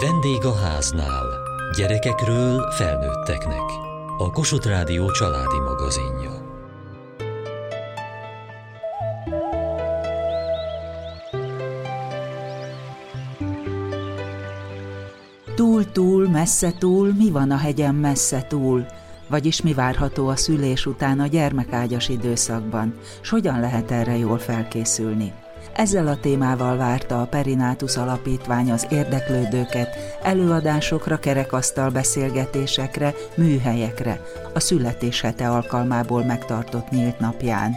Vendég a háznál. Gyerekekről felnőtteknek. A Kossuth Rádió családi magazinja. Túl-túl, messze túl, mi van a hegyen messze túl? Vagyis mi várható a szülés után a gyermekágyas időszakban, s hogyan lehet erre jól felkészülni? Ezzel a témával várta a Perinátus Alapítvány az érdeklődőket előadásokra, kerekasztal beszélgetésekre, műhelyekre, a születéshete alkalmából megtartott nyílt napján.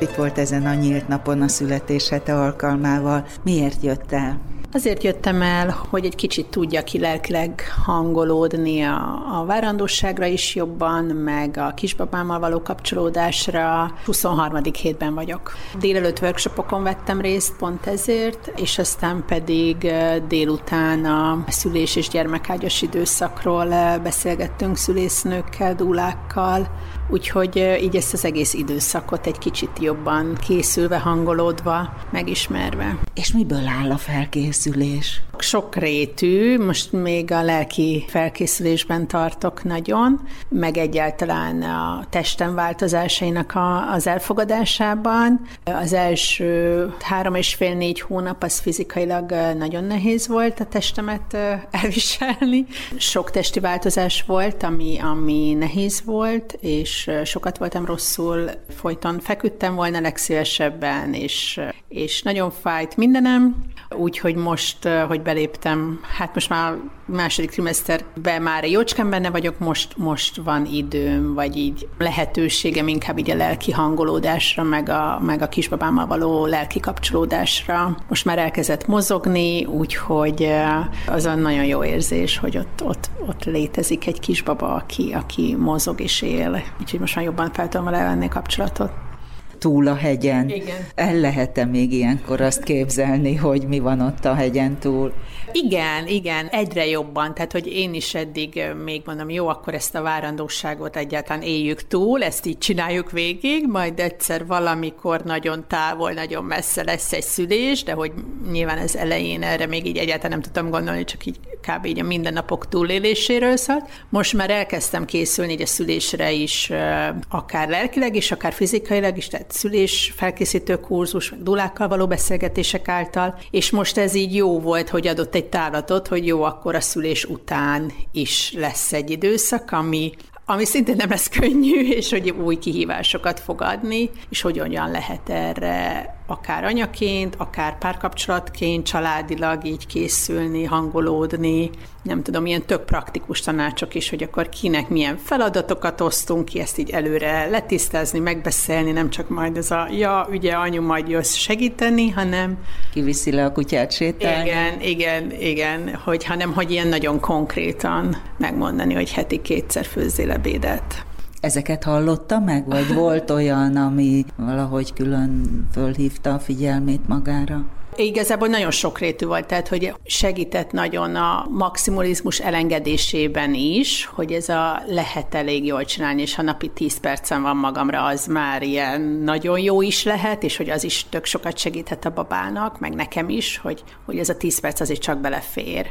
Itt volt ezen a nyílt napon a születéshete alkalmával. Miért jött el? Azért jöttem el, hogy egy kicsit tudja ki lelkileg hangolódni a, a várandóságra is jobban, meg a kisbabámmal való kapcsolódásra. 23. hétben vagyok. Délelőtt workshopokon vettem részt pont ezért, és aztán pedig délután a szülés és gyermekágyas időszakról beszélgettünk szülésznőkkel, dúlákkal, úgyhogy így ezt az egész időszakot egy kicsit jobban készülve, hangolódva, megismerve. És miből áll a felkészülés? Sokrétű, most még a lelki felkészülésben tartok nagyon, meg egyáltalán a testem változásainak a, az elfogadásában. Az első három és fél-négy hónap az fizikailag nagyon nehéz volt a testemet elviselni. Sok testi változás volt, ami, ami nehéz volt, és sokat voltam rosszul, folyton feküdtem volna legszívesebben, és, és nagyon fájt mindenem, úgyhogy most, hogy beléptem, hát most már második trimesterben már jócskán benne vagyok, most, most van időm, vagy így lehetőségem inkább így a lelki hangolódásra, meg a, meg a kisbabámmal való lelki kapcsolódásra. Most már elkezdett mozogni, úgyhogy az a nagyon jó érzés, hogy ott, ott, ott létezik egy kisbaba, aki, aki mozog és él. Úgyhogy most már jobban fel tudom vele kapcsolatot túl a hegyen. Igen. El lehet-e még ilyenkor azt képzelni, hogy mi van ott a hegyen túl? Igen, igen, egyre jobban. Tehát, hogy én is eddig még mondom, jó, akkor ezt a várandóságot egyáltalán éljük túl, ezt így csináljuk végig, majd egyszer valamikor nagyon távol, nagyon messze lesz egy szülés, de hogy nyilván ez elején erre még így egyáltalán nem tudtam gondolni, csak így kb. így a mindennapok túléléséről szólt. Most már elkezdtem készülni így a szülésre is, akár lelkileg is, akár fizikailag is, tehát szülés felkészítő kurzus, meg dulákkal való beszélgetések által, és most ez így jó volt, hogy adott egy távlatot, hogy jó, akkor a szülés után is lesz egy időszak, ami, ami szintén nem lesz könnyű, és hogy új kihívásokat fog adni, és hogy hogyan lehet erre akár anyaként, akár párkapcsolatként, családilag így készülni, hangolódni, nem tudom, ilyen tök praktikus tanácsok is, hogy akkor kinek milyen feladatokat osztunk ki, ezt így előre letisztázni, megbeszélni, nem csak majd ez a, ja, ugye anyu majd jössz segíteni, hanem... Kiviszi le a kutyát sétálni. Igen, igen, igen, hogy, hanem hogy ilyen nagyon konkrétan megmondani, hogy heti kétszer főzzél ebédet. Ezeket hallotta meg, vagy volt olyan, ami valahogy külön fölhívta a figyelmét magára? Igazából nagyon sokrétű volt, tehát hogy segített nagyon a maximalizmus elengedésében is, hogy ez a lehet elég jól csinálni, és ha napi 10 percen van magamra, az már ilyen nagyon jó is lehet, és hogy az is tök sokat segíthet a babának, meg nekem is, hogy, hogy ez a 10 perc azért csak belefér.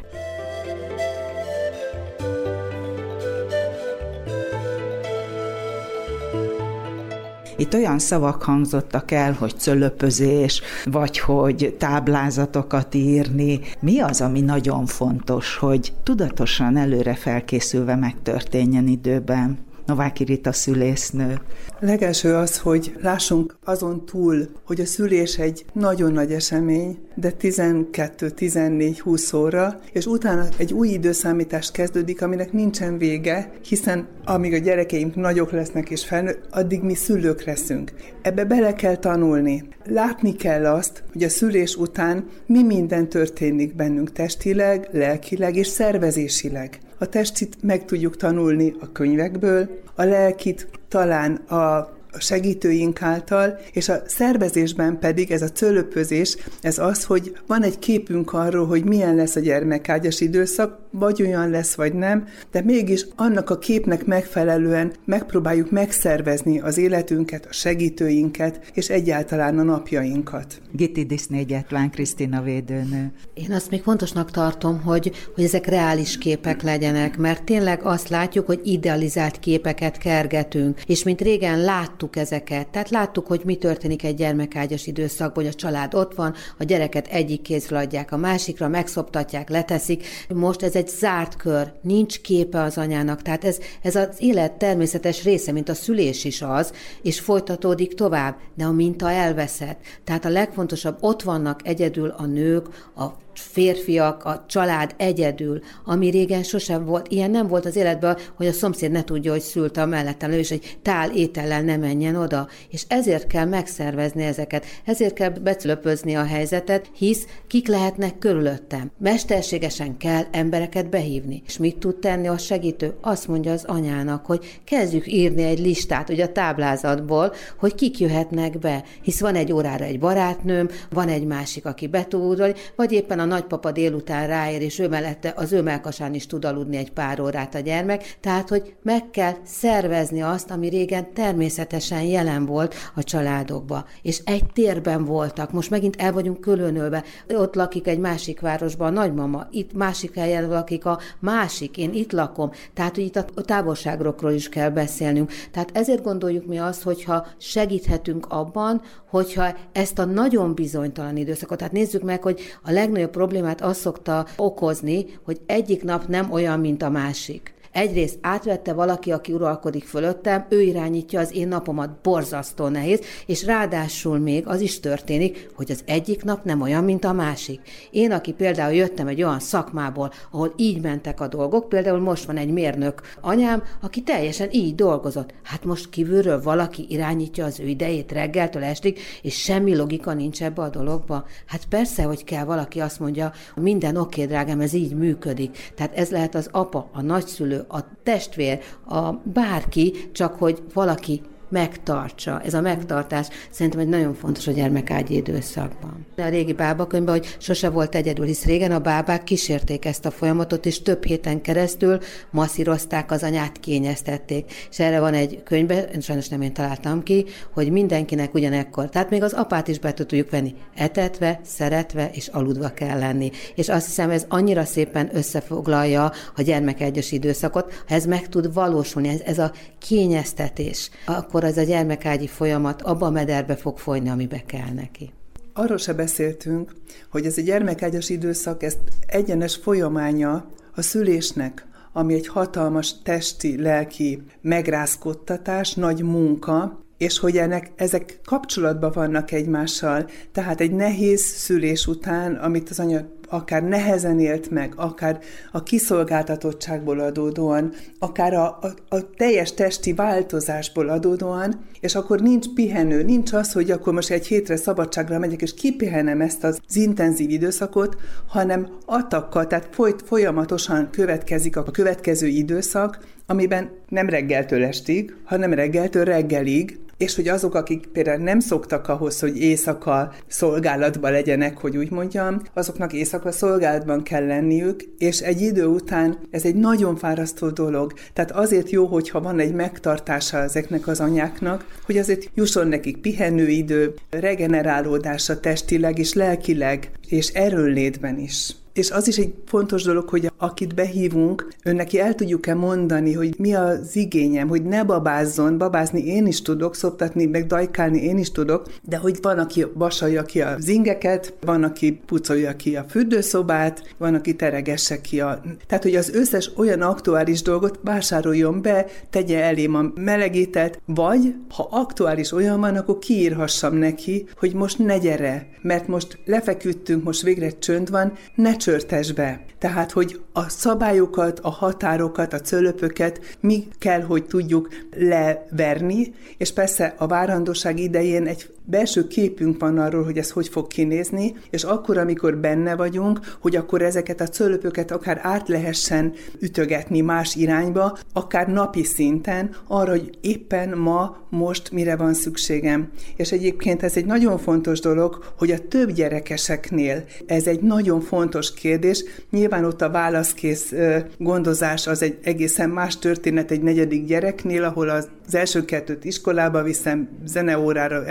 Itt olyan szavak hangzottak el, hogy cölöpözés, vagy hogy táblázatokat írni. Mi az, ami nagyon fontos, hogy tudatosan előre felkészülve megtörténjen időben? Nováki Rita szülésznő. Legelső az, hogy lássunk azon túl, hogy a szülés egy nagyon nagy esemény, de 12-14-20 óra, és utána egy új időszámítás kezdődik, aminek nincsen vége, hiszen amíg a gyerekeink nagyok lesznek és felnő, addig mi szülők leszünk. Ebbe bele kell tanulni. Látni kell azt, hogy a szülés után mi minden történik bennünk testileg, lelkileg és szervezésileg. A testit meg tudjuk tanulni a könyvekből, a lelkit talán a a segítőink által, és a szervezésben pedig ez a cölöpözés, ez az, hogy van egy képünk arról, hogy milyen lesz a gyermekágyas időszak, vagy olyan lesz, vagy nem, de mégis annak a képnek megfelelően megpróbáljuk megszervezni az életünket, a segítőinket, és egyáltalán a napjainkat. Gitti Diszney Gyetlán Krisztina védőnő. Én azt még fontosnak tartom, hogy, hogy ezek reális képek legyenek, mert tényleg azt látjuk, hogy idealizált képeket kergetünk, és mint régen láttuk ezeket, tehát láttuk, hogy mi történik egy gyermekágyas időszakban, hogy a család ott van, a gyereket egyik kézről adják a másikra, megszoptatják, leteszik. Most ez egy zárt kör, nincs képe az anyának, tehát ez, ez az élet természetes része, mint a szülés is az, és folytatódik tovább, de a minta elveszett. Tehát a legfontosabb, ott vannak egyedül a nők, a férfiak, a család egyedül, ami régen sosem volt. Ilyen nem volt az életben, hogy a szomszéd ne tudja, hogy szült a mellettem és egy tál étellel ne menjen oda. És ezért kell megszervezni ezeket, ezért kell becölöpözni a helyzetet, hisz kik lehetnek körülöttem. Mesterségesen kell embereket behívni. És mit tud tenni a segítő? Azt mondja az anyának, hogy kezdjük írni egy listát, ugye a táblázatból, hogy kik jöhetnek be. Hisz van egy órára egy barátnőm, van egy másik, aki be tud, vagy éppen a a nagypapa délután ráér, és ő mellette az ő melkasán is tud aludni egy pár órát a gyermek, tehát, hogy meg kell szervezni azt, ami régen természetesen jelen volt a családokba. És egy térben voltak, most megint el vagyunk különölve. Ott lakik egy másik városban a nagymama, itt másik helyen lakik a másik, én itt lakom. Tehát, hogy itt a távolságokról is kell beszélnünk. Tehát ezért gondoljuk mi azt, hogyha segíthetünk abban, hogyha ezt a nagyon bizonytalan időszakot, tehát nézzük meg, hogy a legnagyobb problémát az szokta okozni, hogy egyik nap nem olyan, mint a másik. Egyrészt átvette valaki, aki uralkodik fölöttem, ő irányítja az én napomat, borzasztó nehéz, és ráadásul még az is történik, hogy az egyik nap nem olyan, mint a másik. Én, aki például jöttem egy olyan szakmából, ahol így mentek a dolgok, például most van egy mérnök anyám, aki teljesen így dolgozott. Hát most kívülről valaki irányítja az ő idejét reggeltől estig, és semmi logika nincs ebbe a dologba. Hát persze, hogy kell valaki azt mondja, minden oké, drágám, ez így működik. Tehát ez lehet az apa, a nagyszülő, a testvér, a bárki, csak hogy valaki megtartsa. Ez a megtartás szerintem egy nagyon fontos a gyermekágyi időszakban. A régi bábakönyvben, hogy sose volt egyedül, hisz régen a bábák kísérték ezt a folyamatot, és több héten keresztül masszírozták az anyát, kényeztették. És erre van egy könyvbe, sajnos nem én találtam ki, hogy mindenkinek ugyanekkor. Tehát még az apát is be tudjuk venni. Etetve, szeretve és aludva kell lenni. És azt hiszem, ez annyira szépen összefoglalja a gyermekegyes időszakot, ha ez meg tud valósulni, ez, ez a kényeztetés, akkor ez a gyermekágyi folyamat abba a mederbe fog folyni, amibe kell neki. Arról se beszéltünk, hogy ez a gyermekágyas időszak, ez egyenes folyamánya a szülésnek, ami egy hatalmas testi, lelki megrázkodtatás, nagy munka, és hogy ennek, ezek kapcsolatban vannak egymással. Tehát egy nehéz szülés után, amit az anya akár nehezen élt meg, akár a kiszolgáltatottságból adódóan, akár a, a, a teljes testi változásból adódóan, és akkor nincs pihenő, nincs az, hogy akkor most egy hétre szabadságra megyek, és kipihenem ezt az intenzív időszakot, hanem atakkal, tehát folyt, folyamatosan következik a következő időszak, amiben nem reggeltől estig, hanem reggeltől reggelig, és hogy azok, akik például nem szoktak ahhoz, hogy éjszaka szolgálatban legyenek, hogy úgy mondjam, azoknak éjszaka szolgálatban kell lenniük, és egy idő után ez egy nagyon fárasztó dolog. Tehát azért jó, hogyha van egy megtartása ezeknek az anyáknak, hogy azért jusson nekik pihenőidő, regenerálódása testileg és lelkileg, és erőnlétben is. És az is egy fontos dolog, hogy akit behívunk, önneki el tudjuk-e mondani, hogy mi az igényem, hogy ne babázzon, babázni én is tudok, szoptatni, meg dajkálni én is tudok, de hogy van, aki vasalja ki a zingeket, van, aki pucolja ki a fürdőszobát, van, aki teregesse ki a... Tehát, hogy az összes olyan aktuális dolgot vásároljon be, tegye elém a melegített, vagy ha aktuális olyan van, akkor kiírhassam neki, hogy most ne gyere, mert most lefeküdtünk, most végre csönd van, ne csörtes be. Tehát, hogy a szabályokat, a határokat, a cölöpöket mi kell, hogy tudjuk leverni, és persze a várandóság idején egy belső képünk van arról, hogy ez hogy fog kinézni, és akkor, amikor benne vagyunk, hogy akkor ezeket a cölöpöket akár át lehessen ütögetni más irányba, akár napi szinten, arra, hogy éppen ma, most mire van szükségem. És egyébként ez egy nagyon fontos dolog, hogy a több gyerekeseknél ez egy nagyon fontos kérdés. Nyilván ott a válaszkész gondozás az egy egészen más történet egy negyedik gyereknél, ahol az első kettőt iskolába viszem, zeneórára,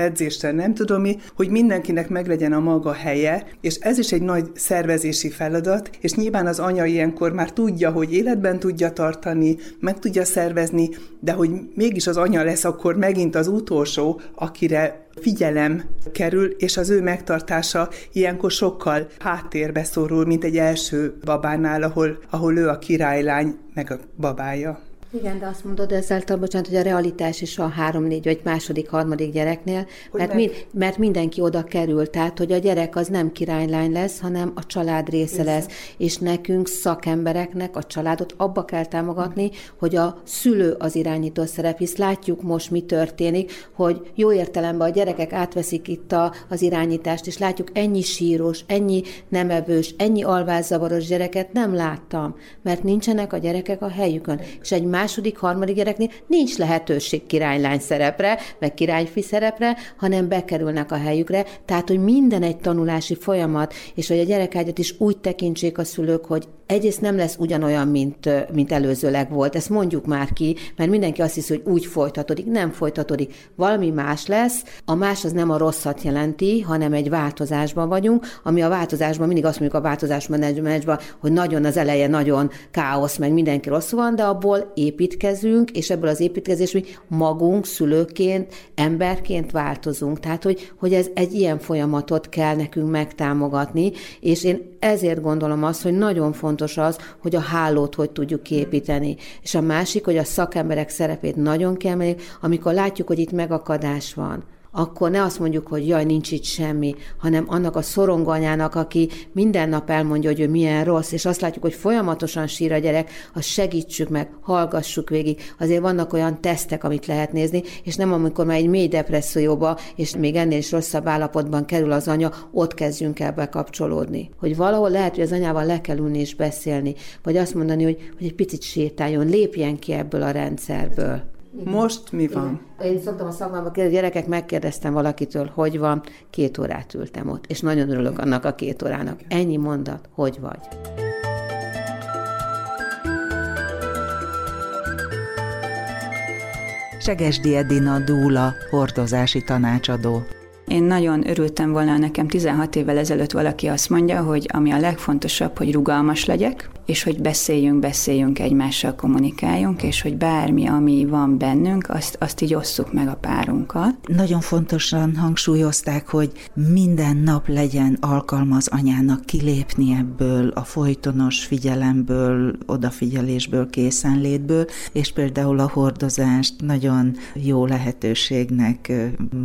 edzésre, nem tudom mi, hogy mindenkinek meglegyen a maga helye, és ez is egy nagy szervezési feladat, és nyilván az anya ilyenkor már tudja, hogy életben tudja tartani, meg tudja szervezni, de hogy mégis az anya lesz akkor megint az utolsó, akire figyelem kerül, és az ő megtartása ilyenkor sokkal háttérbe szorul, mint egy első babánál, ahol, ahol ő a királylány, meg a babája. Igen, de azt mondod ezáltal, bocsánat, hogy a realitás is a három-négy vagy második, harmadik gyereknél, mert, mi, mert mindenki oda kerül, tehát hogy a gyerek az nem királylány lesz, hanem a család része Vissza. lesz, és nekünk szakembereknek a családot abba kell támogatni, hogy a szülő az irányító szerep, hisz látjuk most mi történik, hogy jó értelemben a gyerekek átveszik itt a, az irányítást, és látjuk ennyi síros, ennyi nemevős, ennyi alvászavaros gyereket nem láttam, mert nincsenek a gyerekek a helyükön. És egy más második, harmadik gyereknél nincs lehetőség királylány szerepre, meg királyfi szerepre, hanem bekerülnek a helyükre. Tehát, hogy minden egy tanulási folyamat, és hogy a gyerekágyat is úgy tekintsék a szülők, hogy egyrészt nem lesz ugyanolyan, mint, mint előzőleg volt. Ezt mondjuk már ki, mert mindenki azt hiszi, hogy úgy folytatódik. Nem folytatódik. Valami más lesz. A más az nem a rosszat jelenti, hanem egy változásban vagyunk, ami a változásban, mindig azt mondjuk a változás menedzsmentben, hogy nagyon az eleje nagyon káosz, meg mindenki rossz van, de abból építkezünk, és ebből az építkezés mi magunk, szülőként, emberként változunk. Tehát, hogy, hogy ez egy ilyen folyamatot kell nekünk megtámogatni, és én ezért gondolom azt, hogy nagyon fontos az, hogy a hálót hogy tudjuk kiépíteni. És a másik, hogy a szakemberek szerepét nagyon kell, amikor látjuk, hogy itt megakadás van akkor ne azt mondjuk, hogy jaj, nincs itt semmi, hanem annak a szoronganyának, aki minden nap elmondja, hogy ő milyen rossz, és azt látjuk, hogy folyamatosan sír a gyerek, azt segítsük meg, hallgassuk végig. Azért vannak olyan tesztek, amit lehet nézni, és nem amikor már egy mély depresszióba, és még ennél is rosszabb állapotban kerül az anya, ott kezdjünk el bekapcsolódni. Hogy valahol lehet, hogy az anyával le kell ülni és beszélni, vagy azt mondani, hogy, hogy egy picit sétáljon, lépjen ki ebből a rendszerből. Most mi van? Igen. Én szoktam a szakmában kérdezni, gyerekek, megkérdeztem valakitől, hogy van, két órát ültem ott, és nagyon örülök annak a két órának. Ennyi mondat, hogy vagy. Segesdi Edina Dúla, hordozási tanácsadó. Én nagyon örültem volna, nekem 16 évvel ezelőtt valaki azt mondja, hogy ami a legfontosabb, hogy rugalmas legyek, és hogy beszéljünk, beszéljünk egymással, kommunikáljunk, és hogy bármi, ami van bennünk, azt, azt így osszuk meg a párunkkal. Nagyon fontosan hangsúlyozták, hogy minden nap legyen alkalma az anyának kilépni ebből a folytonos figyelemből, odafigyelésből, készenlétből, és például a hordozást nagyon jó lehetőségnek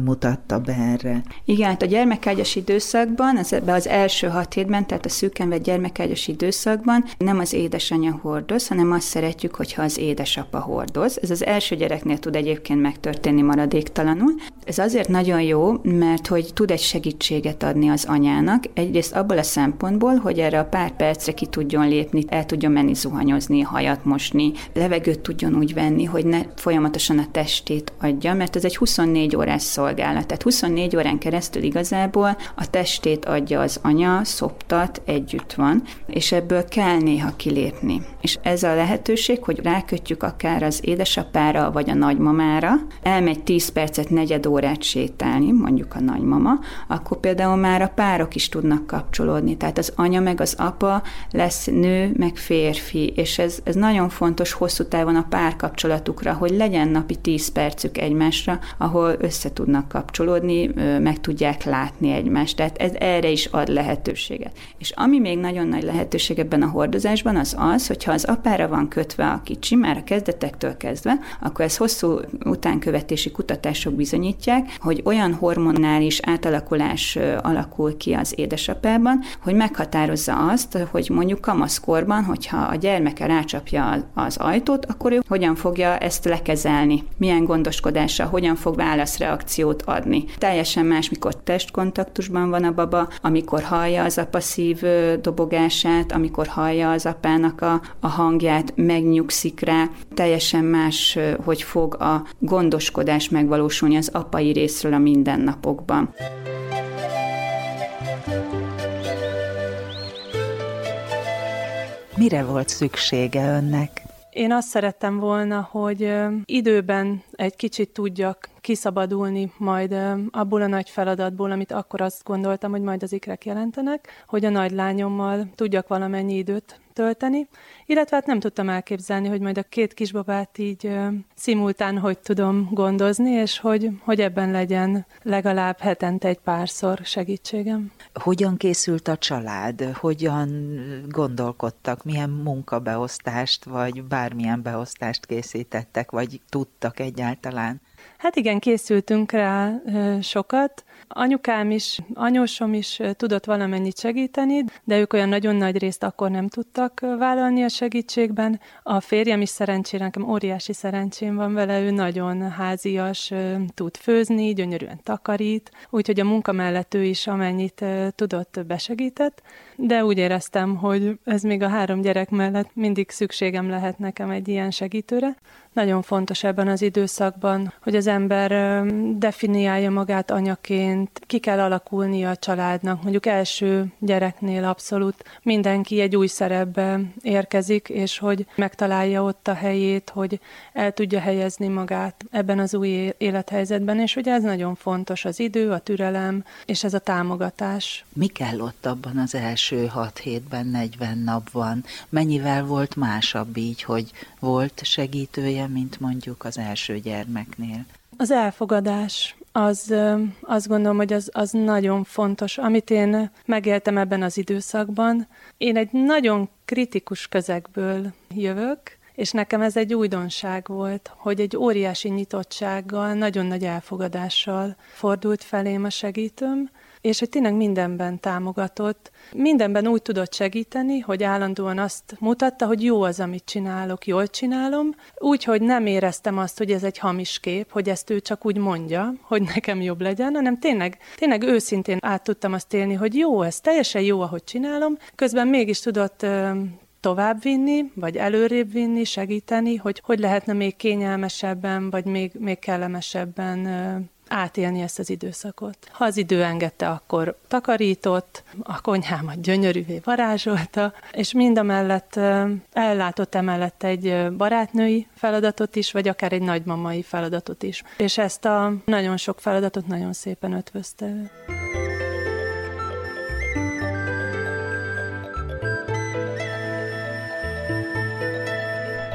mutatta be erre. Igen, hát a gyermekágyas időszakban, az, az első hat hétben, tehát a szűkenve gyermekágyas időszakban nem az édesanyja hordoz, hanem azt szeretjük, hogyha az édesapa hordoz. Ez az első gyereknél tud egyébként megtörténni maradéktalanul. Ez azért nagyon jó, mert hogy tud egy segítséget adni az anyának, egyrészt abból a szempontból, hogy erre a pár percre ki tudjon lépni, el tudjon menni zuhanyozni, hajat mosni, levegőt tudjon úgy venni, hogy ne folyamatosan a testét adja, mert ez egy 24 órás szolgálat. Tehát 24 órán keresztül igazából a testét adja az anya, szoptat, együtt van, és ebből kell néha kilépni. És ez a lehetőség, hogy rákötjük akár az édesapára vagy a nagymamára, elmegy 10 percet, negyed órát sétálni, mondjuk a nagymama, akkor például már a párok is tudnak kapcsolódni. Tehát az anya meg az apa lesz nő, meg férfi, és ez, ez nagyon fontos hosszú távon a párkapcsolatukra, hogy legyen napi 10 percük egymásra, ahol össze tudnak kapcsolódni, meg tudják látni egymást. Tehát ez erre is ad lehetőséget. És ami még nagyon nagy lehetőség ebben a hordozásban, az az, hogyha az apára van kötve a kicsi, már a kezdetektől kezdve, akkor ez hosszú utánkövetési kutatások bizonyítják, hogy olyan hormonális átalakulás alakul ki az édesapában, hogy meghatározza azt, hogy mondjuk kamaszkorban, hogyha a gyermeke rácsapja az ajtót, akkor ő hogyan fogja ezt lekezelni, milyen gondoskodással, hogyan fog válaszreakciót adni. Teljesen más, mikor testkontaktusban van a baba, amikor hallja az apa szív dobogását, amikor hallja az apának a, a hangját, megnyugszik rá, teljesen más, hogy fog a gondoskodás megvalósulni az apai részről a mindennapokban. Mire volt szüksége önnek? Én azt szerettem volna, hogy időben egy kicsit tudjak kiszabadulni majd abból a nagy feladatból, amit akkor azt gondoltam, hogy majd az ikrek jelentenek, hogy a nagy lányommal tudjak valamennyi időt tölteni, illetve hát nem tudtam elképzelni, hogy majd a két kisbabát így uh, szimultán hogy tudom gondozni, és hogy, hogy ebben legyen legalább hetente egy párszor segítségem. Hogyan készült a család? Hogyan gondolkodtak? Milyen munkabeosztást, vagy bármilyen beosztást készítettek, vagy tudtak egyáltalán? Hát igen, készültünk rá sokat. Anyukám is, anyósom is tudott valamennyit segíteni, de ők olyan nagyon nagy részt akkor nem tudtak vállalni a segítségben. A férjem is szerencsére, nekem óriási szerencsém van vele, ő nagyon házias, tud főzni, gyönyörűen takarít, úgyhogy a munka mellett ő is amennyit tudott, besegített, de úgy éreztem, hogy ez még a három gyerek mellett mindig szükségem lehet nekem egy ilyen segítőre. Nagyon fontos ebben az időszakban, hogy az ember definiálja magát anyaként, ki kell alakulnia a családnak. Mondjuk első gyereknél abszolút mindenki egy új szerepbe érkezik, és hogy megtalálja ott a helyét, hogy el tudja helyezni magát ebben az új élethelyzetben, és hogy ez nagyon fontos, az idő, a türelem, és ez a támogatás. Mi kell ott abban az első 6 hétben, 40 napban? Mennyivel volt másabb így, hogy volt segítője, mint mondjuk az első gyermeknél? Az elfogadás, az azt gondolom, hogy az, az nagyon fontos. Amit én megéltem ebben az időszakban, én egy nagyon kritikus közegből jövök, és nekem ez egy újdonság volt, hogy egy óriási nyitottsággal, nagyon nagy elfogadással fordult felém a segítőm, és hogy tényleg mindenben támogatott, mindenben úgy tudott segíteni, hogy állandóan azt mutatta, hogy jó az, amit csinálok, jól csinálom, úgy, hogy nem éreztem azt, hogy ez egy hamis kép, hogy ezt ő csak úgy mondja, hogy nekem jobb legyen, hanem tényleg, tényleg őszintén át tudtam azt élni, hogy jó, ez teljesen jó, ahogy csinálom, közben mégis tudott továbbvinni, vagy előrébb vinni, segíteni, hogy hogy lehetne még kényelmesebben, vagy még, még kellemesebben átélni ezt az időszakot. Ha az idő engedte, akkor takarított, a konyhámat gyönyörűvé varázsolta, és mind a mellett ellátott emellett egy barátnői feladatot is, vagy akár egy nagymamai feladatot is. És ezt a nagyon sok feladatot nagyon szépen ötvözte ő.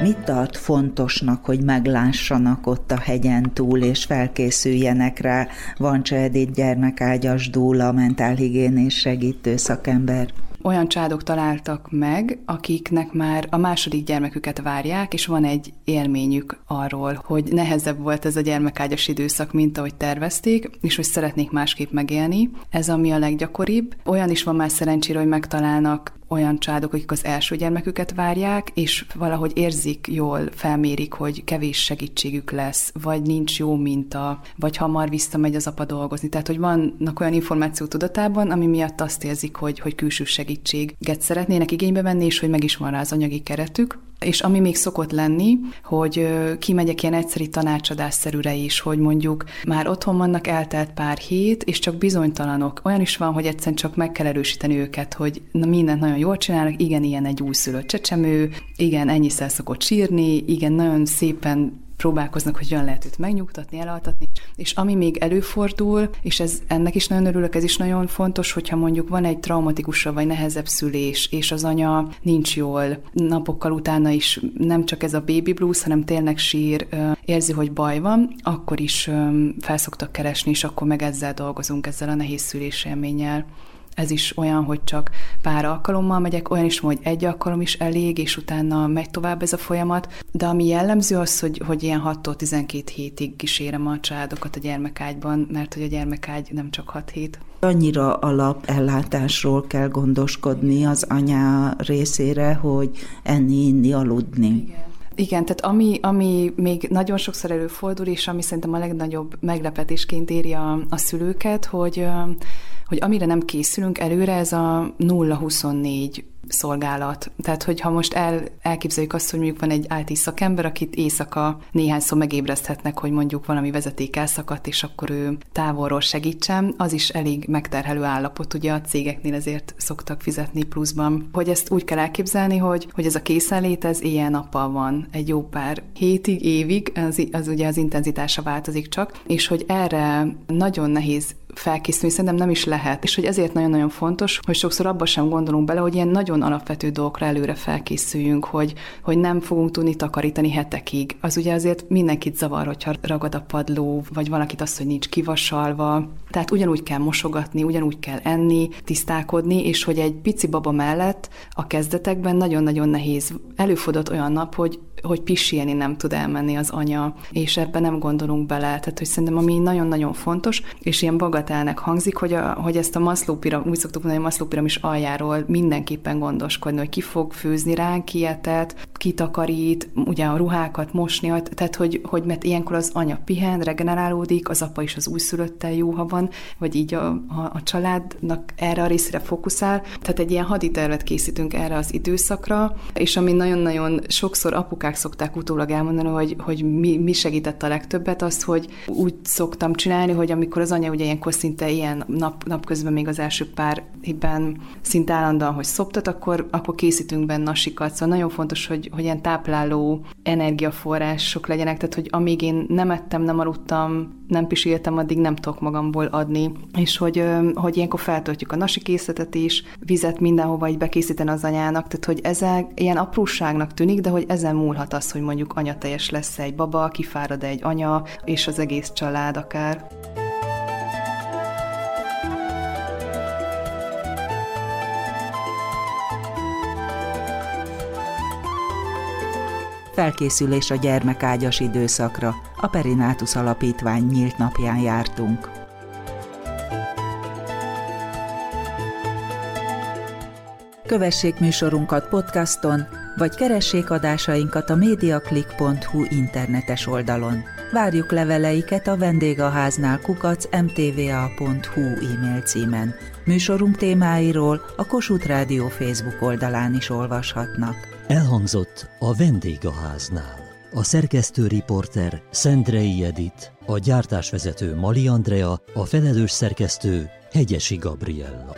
Mit tart fontosnak, hogy meglássanak ott a hegyen túl, és felkészüljenek rá? Van Edith gyermekágyas dúla, mentálhigiénés segítő szakember olyan családok találtak meg, akiknek már a második gyermeküket várják, és van egy élményük arról, hogy nehezebb volt ez a gyermekágyas időszak, mint ahogy tervezték, és hogy szeretnék másképp megélni. Ez ami a leggyakoribb. Olyan is van már szerencsére, hogy megtalálnak olyan családok, akik az első gyermeküket várják, és valahogy érzik jól, felmérik, hogy kevés segítségük lesz, vagy nincs jó minta, vagy hamar visszamegy az apa dolgozni. Tehát, hogy vannak olyan információ tudatában, ami miatt azt érzik, hogy, hogy külső segítséget szeretnének igénybe venni, és hogy meg is van rá az anyagi keretük. És ami még szokott lenni, hogy kimegyek ilyen egyszeri tanácsadásszerűre is, hogy mondjuk már otthon vannak eltelt pár hét, és csak bizonytalanok. Olyan is van, hogy egyszerűen csak meg kell erősíteni őket, hogy na mindent nagyon jól csinálnak, igen, ilyen egy újszülött csecsemő, igen, ennyiszer szokott sírni, igen, nagyon szépen próbálkoznak, hogy olyan lehet őt megnyugtatni, elaltatni. És ami még előfordul, és ez ennek is nagyon örülök, ez is nagyon fontos, hogyha mondjuk van egy traumatikusabb vagy nehezebb szülés, és az anya nincs jól, napokkal utána is nem csak ez a baby blues, hanem tényleg sír, érzi, hogy baj van, akkor is felszoktak keresni, és akkor meg ezzel dolgozunk, ezzel a nehéz szülés élménnyel ez is olyan, hogy csak pár alkalommal megyek, olyan is, hogy egy alkalom is elég, és utána megy tovább ez a folyamat. De ami jellemző az, hogy, hogy ilyen 6 12 hétig kísérem a családokat a gyermekágyban, mert hogy a gyermekágy nem csak 6 hét. Annyira alapellátásról kell gondoskodni az anya részére, hogy enni, inni, aludni. Igen Igen, tehát ami, ami még nagyon sokszor előfordul, és ami szerintem a legnagyobb meglepetésként éri a, a szülőket, hogy, hogy amire nem készülünk előre, ez a 0-24 szolgálat. Tehát, hogyha most el, elképzeljük azt, hogy mondjuk van egy IT szakember, akit éjszaka néhányszor megébreszthetnek, hogy mondjuk valami vezeték elszakadt, és akkor ő távolról segítsen, az is elég megterhelő állapot, ugye a cégeknél ezért szoktak fizetni pluszban. Hogy ezt úgy kell elképzelni, hogy, hogy ez a készenlét, ez éjjel-nappal van egy jó pár hétig, évig, az, az ugye az intenzitása változik csak, és hogy erre nagyon nehéz felkészülni, szerintem nem is lehet. És hogy ezért nagyon-nagyon fontos, hogy sokszor abba sem gondolunk bele, hogy ilyen nagyon alapvető dolgokra előre felkészüljünk, hogy, hogy nem fogunk tudni takarítani hetekig. Az ugye azért mindenkit zavar, hogyha ragad a padló, vagy valakit az, hogy nincs kivasalva. Tehát ugyanúgy kell mosogatni, ugyanúgy kell enni, tisztálkodni, és hogy egy pici baba mellett a kezdetekben nagyon-nagyon nehéz. Előfordult olyan nap, hogy hogy pisilni nem tud elmenni az anya, és ebben nem gondolunk bele. Tehát, hogy szerintem ami nagyon-nagyon fontos, és ilyen bagatelnek hangzik, hogy, a, hogy ezt a Maslow piram, úgy szoktuk mondani, hogy Maslow piramis aljáról mindenképpen gondoskodni, hogy ki fog főzni ránk, kietet, kitakarít, ugye a ruhákat mosni, tehát hogy, hogy mert ilyenkor az anya pihen, regenerálódik, az apa is az újszülöttel jó, ha van, vagy így a, a, a családnak erre a részre fókuszál. Tehát egy ilyen haditervet készítünk erre az időszakra, és ami nagyon-nagyon sokszor apukák szokták utólag elmondani, hogy, hogy mi, mi segített a legtöbbet, az, hogy úgy szoktam csinálni, hogy amikor az anya ugye ilyenkor szinte ilyen nap, napközben még az első pár évben szinte állandóan, hogy szoptat, akkor, akkor készítünk benne nasikat. Szóval nagyon fontos, hogy, hogy ilyen tápláló energiaforrások legyenek, tehát hogy amíg én nem ettem, nem aludtam, nem pisiltem, addig nem tudok magamból adni, és hogy, hogy ilyenkor feltöltjük a nasi készletet is, vizet mindenhova így bekészíteni az anyának, tehát hogy ezek ilyen apróságnak tűnik, de hogy ezen múlhat az, hogy mondjuk anyateljes lesz egy baba, kifárad egy anya, és az egész család akár. Felkészülés a gyermekágyas időszakra. A Perinátus Alapítvány nyílt napján jártunk. Kövessék műsorunkat podcaston, vagy keressék adásainkat a mediaclick.hu internetes oldalon. Várjuk leveleiket a vendégháznál kukac mtva.hu e-mail címen. Műsorunk témáiról a Kossuth Rádió Facebook oldalán is olvashatnak. Elhangzott a vendégháznál. A szerkesztő riporter Szendrei Edit, a gyártásvezető Mali Andrea, a felelős szerkesztő Hegyesi Gabriella.